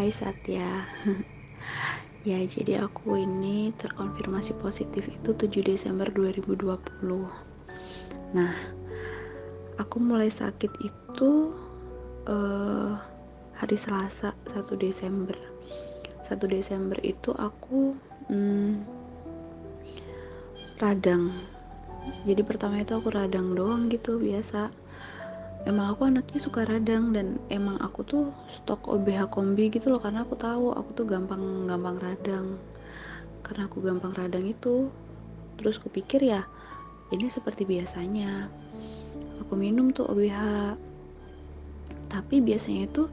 Hai Satya. Ya jadi aku ini terkonfirmasi positif itu 7 Desember 2020 Nah aku mulai sakit itu uh, hari Selasa 1 Desember. 1 Desember itu aku hmm, radang. Jadi pertama itu aku radang doang gitu biasa emang aku anaknya suka radang dan emang aku tuh stok OBH kombi gitu loh karena aku tahu aku tuh gampang gampang radang. Karena aku gampang radang itu terus kupikir ya ini seperti biasanya. Aku minum tuh OBH tapi biasanya itu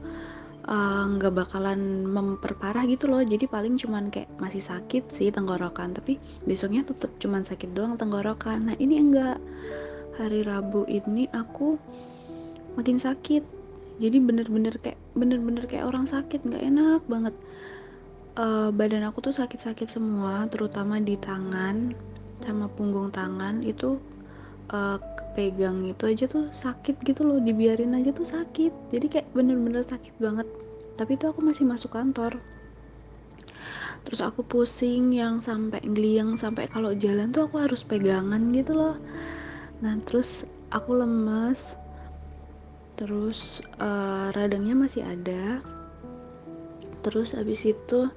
eh, nggak uh, bakalan memperparah gitu loh. Jadi paling cuman kayak masih sakit sih tenggorokan tapi besoknya tetap cuman sakit doang tenggorokan. Nah ini enggak. Hari Rabu ini aku makin sakit. Jadi bener-bener kayak bener-bener kayak orang sakit nggak enak banget. Uh, badan aku tuh sakit-sakit semua terutama di tangan sama punggung tangan. Itu uh, kepegang itu aja tuh sakit gitu loh dibiarin aja tuh sakit. Jadi kayak bener-bener sakit banget. Tapi itu aku masih masuk kantor. Terus aku pusing yang sampai ngeliang sampai kalau jalan tuh aku harus pegangan gitu loh. Nah terus aku lemes terus uh, radangnya masih ada. Terus abis itu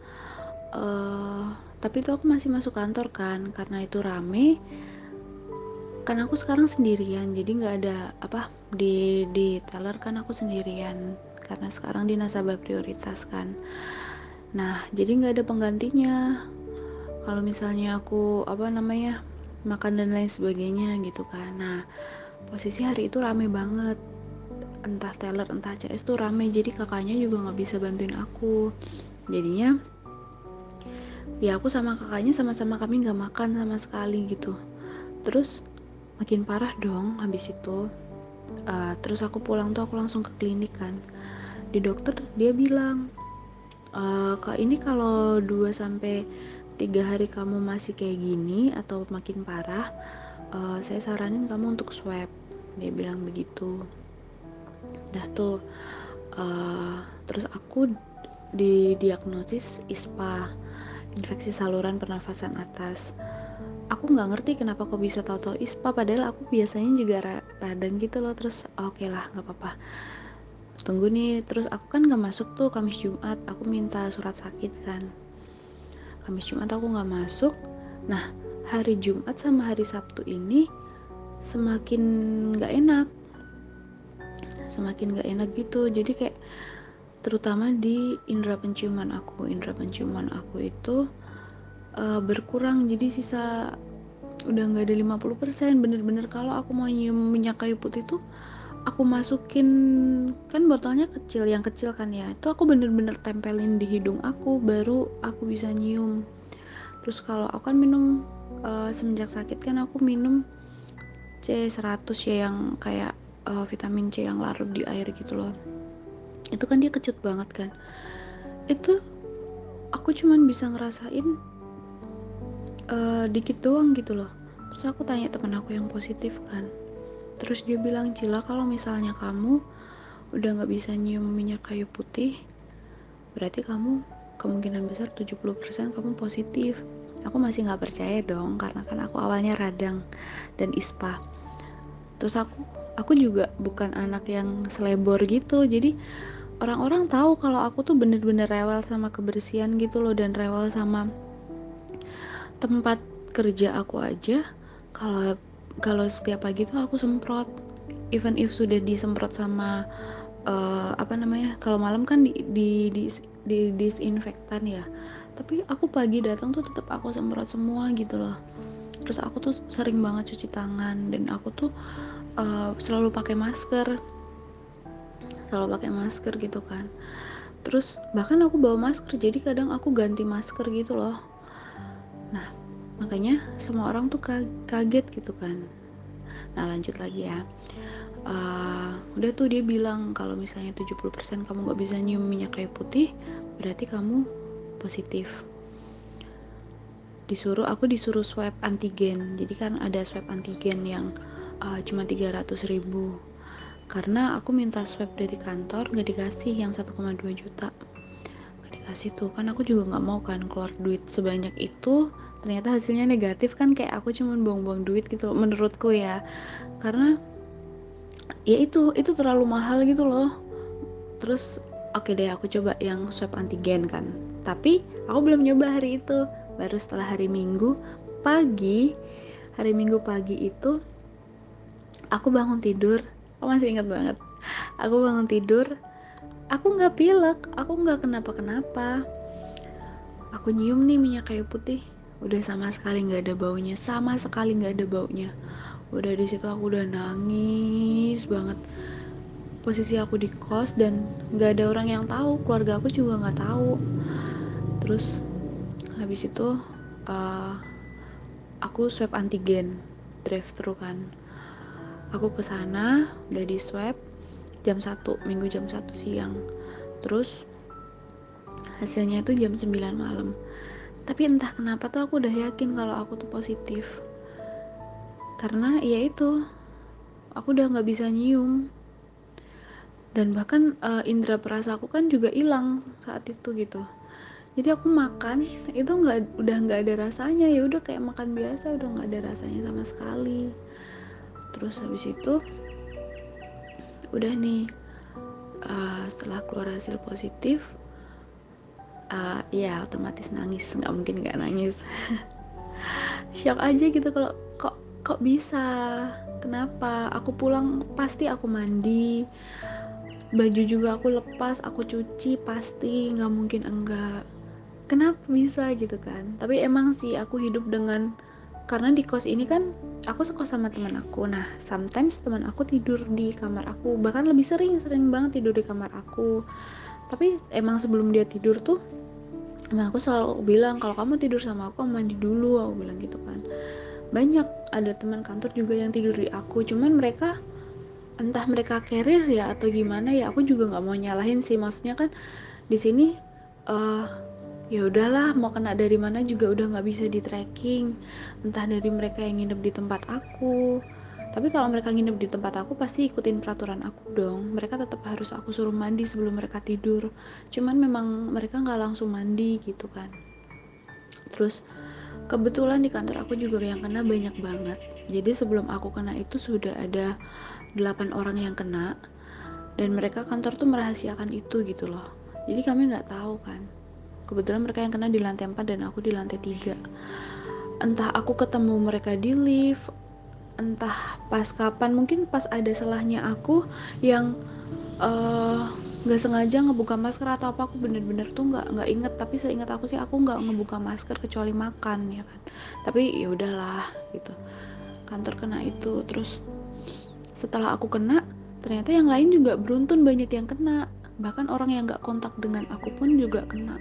uh, tapi itu aku masih masuk kantor kan. Karena itu rame karena aku sekarang sendirian. Jadi nggak ada apa di di teller kan aku sendirian. Karena sekarang di nasabah prioritas kan. Nah jadi nggak ada penggantinya. Kalau misalnya aku apa namanya makan dan lain sebagainya gitu kan. Nah posisi hari itu rame banget entah teller entah CS tuh rame jadi kakaknya juga nggak bisa bantuin aku. Jadinya ya aku sama kakaknya sama-sama kami nggak makan sama sekali gitu. Terus makin parah dong habis itu. Uh, terus aku pulang tuh aku langsung ke klinik kan. Di dokter dia bilang uh, kak ini kalau 2 sampai tiga hari kamu masih kayak gini atau makin parah uh, saya saranin kamu untuk swab. Dia bilang begitu dah tuh uh, terus aku didiagnosis ISPA infeksi saluran pernafasan atas. Aku nggak ngerti kenapa kok bisa tahu-tahu ISPA padahal aku biasanya juga ra radang gitu loh terus oke okay lah nggak apa-apa. Tunggu nih terus aku kan nggak masuk tuh Kamis Jumat aku minta surat sakit kan. Kamis Jumat aku nggak masuk. Nah hari Jumat sama hari Sabtu ini semakin nggak enak semakin gak enak gitu. Jadi kayak terutama di indera penciuman aku indera penciuman aku itu uh, berkurang. Jadi sisa udah nggak ada 50% bener-bener kalau aku mau nyium minyak kayu putih tuh aku masukin kan botolnya kecil yang kecil kan ya. Itu aku bener-bener tempelin di hidung aku baru aku bisa nyium. Terus kalau aku kan minum uh, semenjak sakit kan aku minum C100 ya yang kayak uh, vitamin C yang larut di air gitu loh. Itu kan dia kecut banget kan. Itu aku cuman bisa ngerasain uh, dikit doang gitu loh. Terus aku tanya temen aku yang positif kan. Terus dia bilang Cila kalau misalnya kamu udah nggak bisa nyium minyak kayu putih berarti kamu kemungkinan besar 70% kamu positif. Aku masih nggak percaya dong karena kan aku awalnya radang dan ispa. Terus aku aku juga bukan anak yang selebor gitu. Jadi orang-orang tahu kalau aku tuh bener-bener rewel sama kebersihan gitu loh dan rewel sama tempat kerja aku aja. Kalau kalau setiap pagi tuh aku semprot. Even if sudah disemprot sama uh, apa namanya kalau malam kan di, di, di, di disinfektan ya. Tapi aku pagi datang tuh tetap aku semprot semua gitu loh. Terus aku tuh sering banget cuci tangan dan aku tuh uh, selalu pakai masker. Selalu pakai masker gitu kan. Terus bahkan aku bawa masker jadi kadang aku ganti masker gitu loh. Nah makanya semua orang tuh kaget gitu kan. Nah lanjut lagi ya. Uh, udah tuh dia bilang kalau misalnya 70% kamu gak bisa nyium minyak kayu putih berarti kamu positif. Disuruh aku disuruh swab antigen. Jadi kan ada swab antigen yang uh, cuma 300 ribu. Karena aku minta swab dari kantor nggak dikasih yang 1,2 juta. Dikasih tuh kan aku juga nggak mau kan keluar duit sebanyak itu. Ternyata hasilnya negatif kan kayak aku cuman buang-buang duit gitu loh, menurutku ya. Karena ya itu itu terlalu mahal gitu loh. Terus oke okay deh aku coba yang swab antigen kan. Tapi aku belum nyoba hari itu. Baru setelah hari minggu pagi hari minggu pagi itu aku bangun tidur. Aku masih ingat banget. Aku bangun tidur. Aku nggak pilek. Aku nggak kenapa kenapa aku nyium nih minyak kayu putih. Udah sama sekali nggak ada baunya. Sama sekali nggak ada baunya. Udah di situ aku udah nangis banget. Posisi aku di kos dan nggak ada orang yang tahu. Keluarga aku juga nggak tahu. Terus habis itu uh, aku swab antigen drive thru kan aku ke sana udah di swab jam 1 minggu jam 1 siang. Terus hasilnya itu jam 9 malam. Tapi entah kenapa tuh aku udah yakin kalau aku tuh positif. Karena ya itu aku udah nggak bisa nyium. Dan bahkan uh, indera perasa aku kan juga hilang saat itu gitu. Jadi aku makan itu nggak udah nggak ada rasanya. Ya udah kayak makan biasa udah nggak ada rasanya sama sekali terus habis itu udah nih uh, setelah keluar hasil positif uh, ya otomatis nangis. Nggak mungkin nggak nangis. Shock aja gitu kalau kok kok bisa? Kenapa? Aku pulang pasti aku mandi. Baju juga aku lepas aku cuci pasti. Nggak mungkin enggak. Kenapa bisa gitu kan? Tapi emang sih aku hidup dengan karena di kos ini kan aku sekos sama teman aku. Nah sometimes teman aku tidur di kamar aku. Bahkan lebih sering sering banget tidur di kamar aku. Tapi emang sebelum dia tidur tuh Nah aku selalu bilang kalau kamu tidur sama aku mandi dulu aku bilang gitu kan. Banyak ada teman kantor juga yang tidur di aku. Cuman mereka entah mereka carrier ya atau gimana ya aku juga nggak mau nyalahin sih. Maksudnya kan di sini uh, ya udahlah mau kena dari mana juga udah nggak bisa di tracking entah dari mereka yang nginep di tempat aku. Tapi kalau mereka nginep di tempat aku pasti ikutin peraturan aku dong. Mereka tetap harus aku suruh mandi sebelum mereka tidur. Cuman memang mereka nggak langsung mandi gitu kan. Terus kebetulan di kantor aku juga yang kena banyak banget. Jadi sebelum aku kena itu sudah ada 8 orang yang kena. Dan mereka kantor tuh merahasiakan itu gitu loh. Jadi kami nggak tahu kan kebetulan mereka yang kena di lantai 4 dan aku di lantai 3 entah aku ketemu mereka di lift entah pas kapan mungkin pas ada salahnya aku yang uh, nggak sengaja ngebuka masker atau apa aku bener-bener tuh nggak nggak inget. Tapi seingat aku sih aku nggak ngebuka masker kecuali makan ya kan. Tapi ya udahlah gitu. Kantor kena itu terus setelah aku kena ternyata yang lain juga beruntun banyak yang kena. Bahkan orang yang nggak kontak dengan aku pun juga kena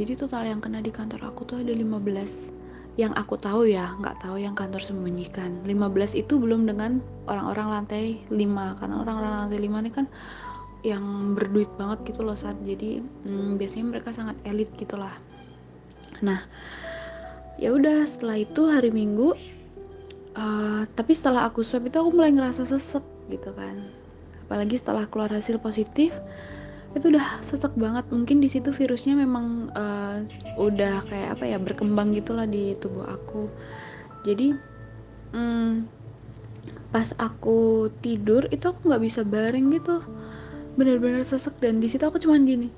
jadi total yang kena di kantor aku tuh ada 15 yang aku tahu ya nggak tahu yang kantor sembunyikan. 15 itu belum dengan orang-orang lantai 5 karena orang-orang lantai 5 ini kan yang berduit banget gitu loh saat jadi hmm, biasanya mereka sangat elit gitulah nah ya udah setelah itu hari minggu uh, tapi setelah aku swab itu aku mulai ngerasa sesek gitu kan. Apalagi setelah keluar hasil positif itu udah sesek banget. Mungkin di situ virusnya memang uh, udah kayak apa ya berkembang gitulah di tubuh aku. Jadi um, pas aku tidur itu aku nggak bisa baring gitu. Bener-bener sesek dan di situ aku cuman gini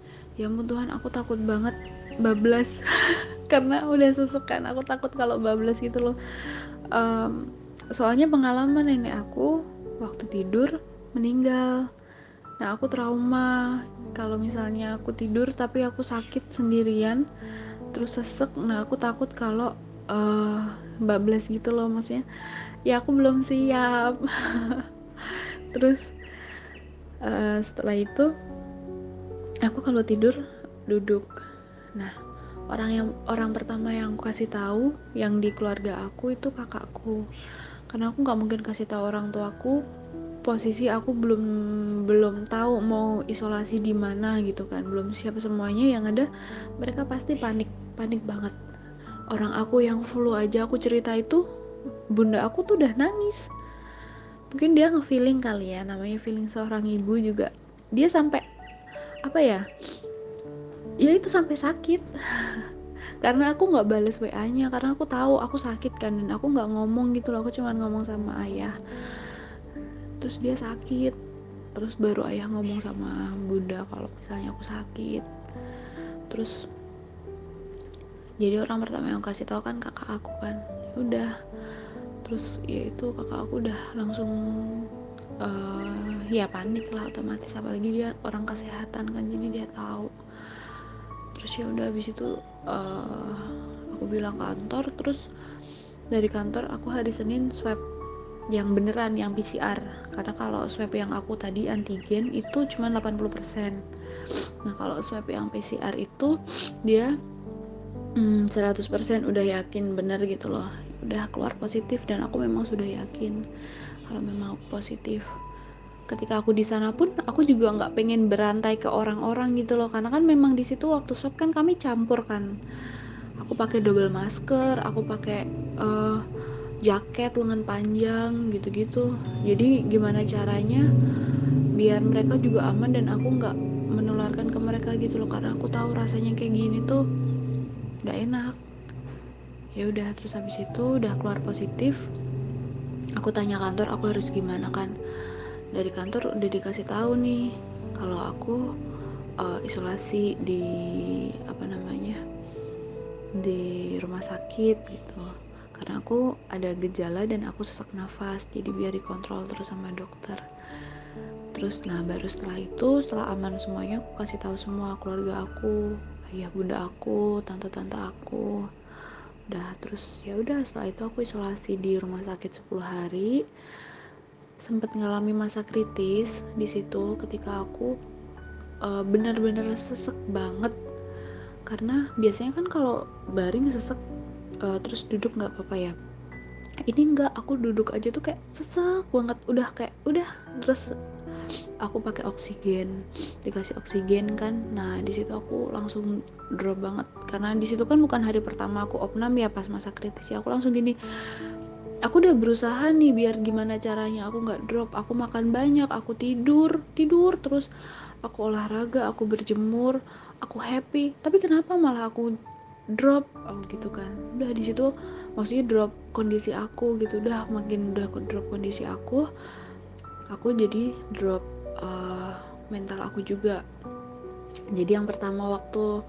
ya ampun Tuhan aku takut banget bablas. Karena udah sesek kan aku takut kalau bablas gitu loh. Um, soalnya pengalaman nenek aku waktu tidur meninggal Nah, aku trauma kalau misalnya aku tidur tapi aku sakit sendirian terus sesek. Nah, aku takut kalau uh, bablas gitu loh maksudnya. Ya aku belum siap. terus uh, setelah itu aku kalau tidur duduk. Nah, orang yang orang pertama yang aku kasih tahu yang di keluarga aku itu kakakku. Karena aku nggak mungkin kasih tahu orang tuaku posisi aku belum belum tahu mau isolasi di mana gitu kan. Belum siap semuanya yang ada mereka pasti panik panik banget. Orang aku yang flu aja aku cerita itu bunda aku tuh udah nangis. Mungkin dia nge-feeling kali ya namanya feeling seorang ibu juga. Dia sampai apa ya ya itu sampai sakit. Karena aku nggak balas wa nya karena aku tahu aku sakit kan dan aku nggak ngomong gitu loh aku cuma ngomong sama ayah terus dia sakit. Terus baru ayah ngomong sama bunda kalau misalnya aku sakit. Terus jadi orang pertama yang kasih tahu kan kakak aku kan. Ya udah. Terus ya itu kakak aku udah langsung uh, ya panik lah otomatis. Apalagi dia orang kesehatan kan jadi dia tahu. Terus ya udah habis itu uh, aku bilang kantor. Terus dari kantor aku hari Senin swab yang beneran yang PCR karena kalau swab yang aku tadi antigen itu cuma 80% nah kalau swab yang PCR itu dia hmm, 100% udah yakin bener gitu loh. Udah keluar positif dan aku memang sudah yakin kalau memang aku positif. Ketika aku di sana pun aku juga nggak pengen berantai ke orang-orang gitu loh. Karena kan memang di situ waktu swab kan kami campur kan. Aku pakai double masker aku pakai uh, jaket lengan panjang gitu-gitu. Jadi gimana caranya biar mereka juga aman dan aku nggak menularkan ke mereka gitu loh karena aku tahu rasanya kayak gini tuh nggak enak. Ya udah terus habis itu udah keluar positif aku tanya kantor aku harus gimana kan? Dari kantor udah dikasih tahu nih kalau aku uh, isolasi di apa namanya di rumah sakit gitu karena aku ada gejala dan aku sesak nafas jadi biar dikontrol terus sama dokter. Terus nah baru setelah itu setelah aman semuanya aku kasih tahu semua keluarga aku ayah bunda aku tante-tante aku. Udah terus ya udah setelah itu aku isolasi di rumah sakit 10 hari. Sempat ngalami masa kritis di situ ketika aku uh, benar-benar sesek banget. Karena biasanya kan kalau baring sesek uh, terus duduk nggak apa-apa ya. Ini enggak aku duduk aja tuh kayak sesek banget. Udah kayak udah terus aku pakai oksigen dikasih oksigen kan. Nah di situ aku langsung drop banget. Karena di situ kan bukan hari pertama aku opnam ya pas masa kritis ya. Aku langsung gini aku udah berusaha nih biar gimana caranya aku nggak drop. Aku makan banyak aku tidur tidur terus. Aku olahraga aku berjemur aku happy. Tapi kenapa malah aku drop oh, gitu kan. Udah di situ maksudnya drop kondisi aku gitu. Udah makin udah drop kondisi aku aku jadi drop uh, mental aku juga. Jadi yang pertama waktu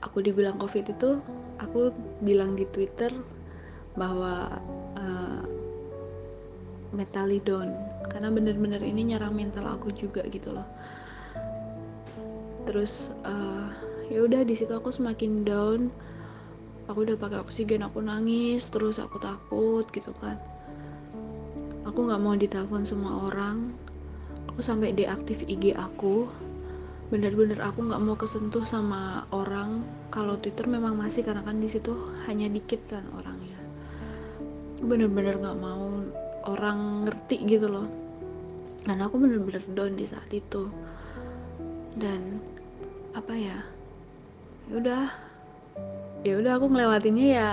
aku dibilang covid itu aku bilang di twitter bahwa uh, mentally down. Karena bener-bener ini nyerang mental aku juga gitu loh. Terus uh, ya udah di situ aku semakin down. Aku udah pakai oksigen aku nangis terus aku takut gitu kan. Aku nggak mau ditelepon semua orang. Aku sampai deaktif IG aku. Bener-bener aku nggak mau kesentuh sama orang. Kalau Twitter memang masih karena kan di situ hanya dikit kan orangnya. Bener-bener gak mau orang ngerti gitu loh. Karena aku bener-bener down di saat itu. Dan apa ya udah. Ya udah aku ngelewatinnya ya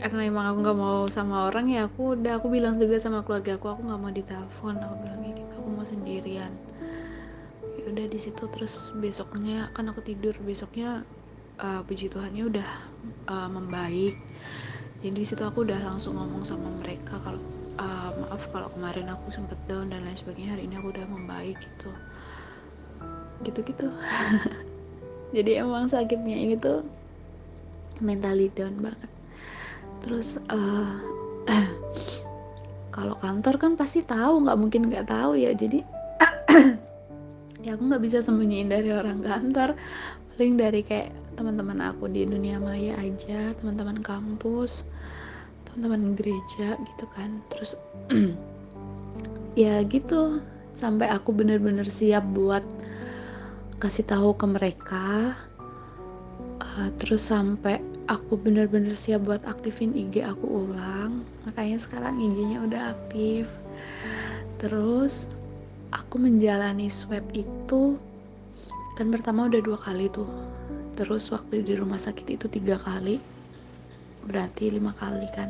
karena emang aku nggak mau sama orang ya aku udah aku bilang juga sama keluarga aku aku nggak mau ditelepon aku bilang gitu aku mau sendirian. Ya udah di situ terus besoknya kan aku tidur besoknya uh, puji Tuhannya udah uh, membaik. Jadi di situ aku udah langsung ngomong sama mereka kalau uh, maaf kalau kemarin aku sempet down dan lain sebagainya hari ini aku udah membaik gitu. Gitu-gitu jadi emang sakitnya ini tuh mentally down banget. Terus uh, kalau kantor kan pasti tahu nggak mungkin nggak tahu ya. Jadi ya aku nggak bisa sembunyiin dari orang kantor. Paling dari kayak teman-teman aku di dunia maya aja teman-teman kampus teman-teman gereja gitu kan. Terus ya gitu. Sampai aku bener-bener siap buat kasih tahu ke mereka uh, terus sampai aku bener-bener siap buat aktifin IG aku ulang makanya sekarang IG-nya udah aktif. Terus aku menjalani swab itu kan pertama udah dua kali tuh. Terus waktu di rumah sakit itu tiga kali berarti lima kali kan.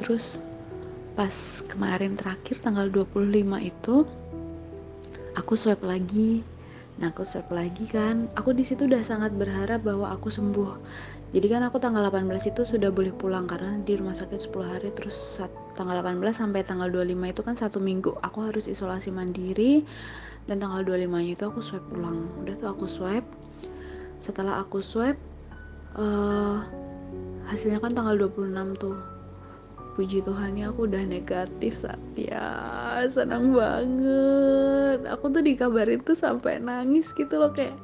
Terus pas kemarin terakhir tanggal 25 itu aku swab lagi nah aku swab lagi kan? Aku di situ udah sangat berharap bahwa aku sembuh. Jadi kan aku tanggal 18 itu sudah boleh pulang karena di rumah sakit 10 hari terus tanggal 18 sampai tanggal 25 itu kan satu minggu. Aku harus isolasi mandiri dan tanggal 25 nya itu aku swab pulang udah tuh aku swab setelah aku swab uh, hasilnya kan tanggal 26 tuh puji Tuhan ya aku udah negatif saat ya senang banget. Aku tuh dikabarin tuh sampai nangis gitu loh kayak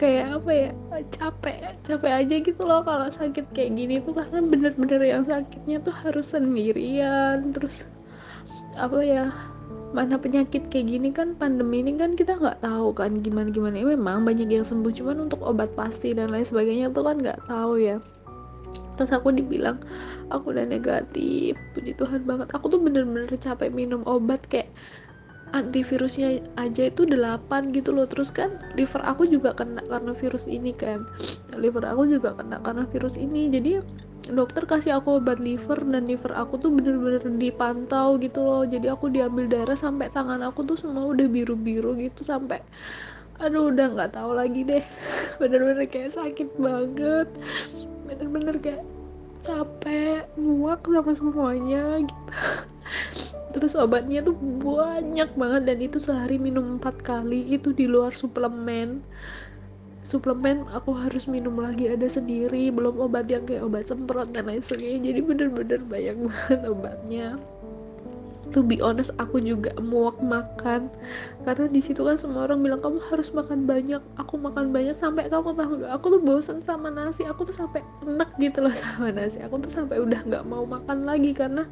kayak apa ya capek capek aja gitu loh kalau sakit kayak gini tuh karena bener-bener yang sakitnya tuh harus sendirian. Terus apa ya mana penyakit kayak gini kan pandemi ini kan kita nggak tahu kan gimana gimana ya, memang banyak yang sembuh cuman untuk obat pasti dan lain sebagainya tuh kan nggak tahu ya terus aku dibilang aku udah negatif puji Tuhan banget. Aku tuh bener-bener capek minum obat kayak antivirusnya aja itu 8 gitu loh. Terus kan liver aku juga kena karena virus ini kan. Liver aku juga kena karena virus ini. Jadi dokter kasih aku obat liver dan liver aku tuh bener-bener dipantau gitu loh. Jadi aku diambil darah sampai tangan aku tuh semua udah biru-biru gitu sampai aduh udah nggak tahu lagi deh. Bener-bener kayak sakit banget. Bener-bener kayak capek muak sama semuanya gitu. Terus obatnya tuh banyak banget dan itu sehari minum empat kali. Itu di luar suplemen. Suplemen aku harus minum lagi ada sendiri. Belum obat yang kayak obat semprot dan lain sebagainya. Jadi bener-bener banyak banget obatnya to be honest aku juga muak makan. Karena di situ kan semua orang bilang kamu harus makan banyak. Aku makan banyak sampai kamu tahu aku tuh bosen sama nasi aku tuh sampai enak gitu loh sama nasi. Aku tuh sampai udah nggak mau makan lagi karena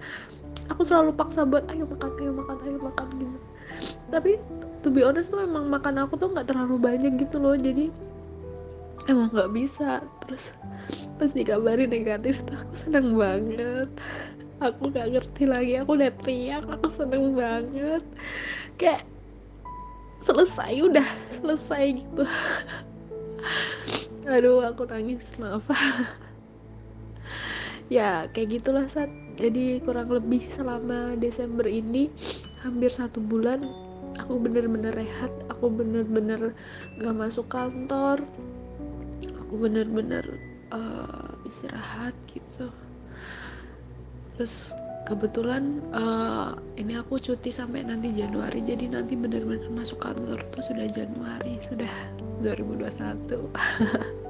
aku selalu paksa buat ayo makan ayo makan ayo makan gitu. Tapi to be honest tuh emang makan aku tuh nggak terlalu banyak gitu loh. Jadi emang nggak bisa. Terus pas dikabarin negatif tuh aku seneng banget aku nggak ngerti lagi aku udah teriak aku seneng banget. Kayak selesai udah selesai gitu. Aduh aku nangis maaf. Ya kayak gitulah saat jadi kurang lebih selama Desember ini hampir satu bulan aku bener-bener rehat aku bener-bener gak masuk kantor aku bener-bener uh, istirahat gitu terus kebetulan uh, ini aku cuti sampai nanti Januari jadi nanti bener-bener masuk kantor tuh sudah Januari sudah 2021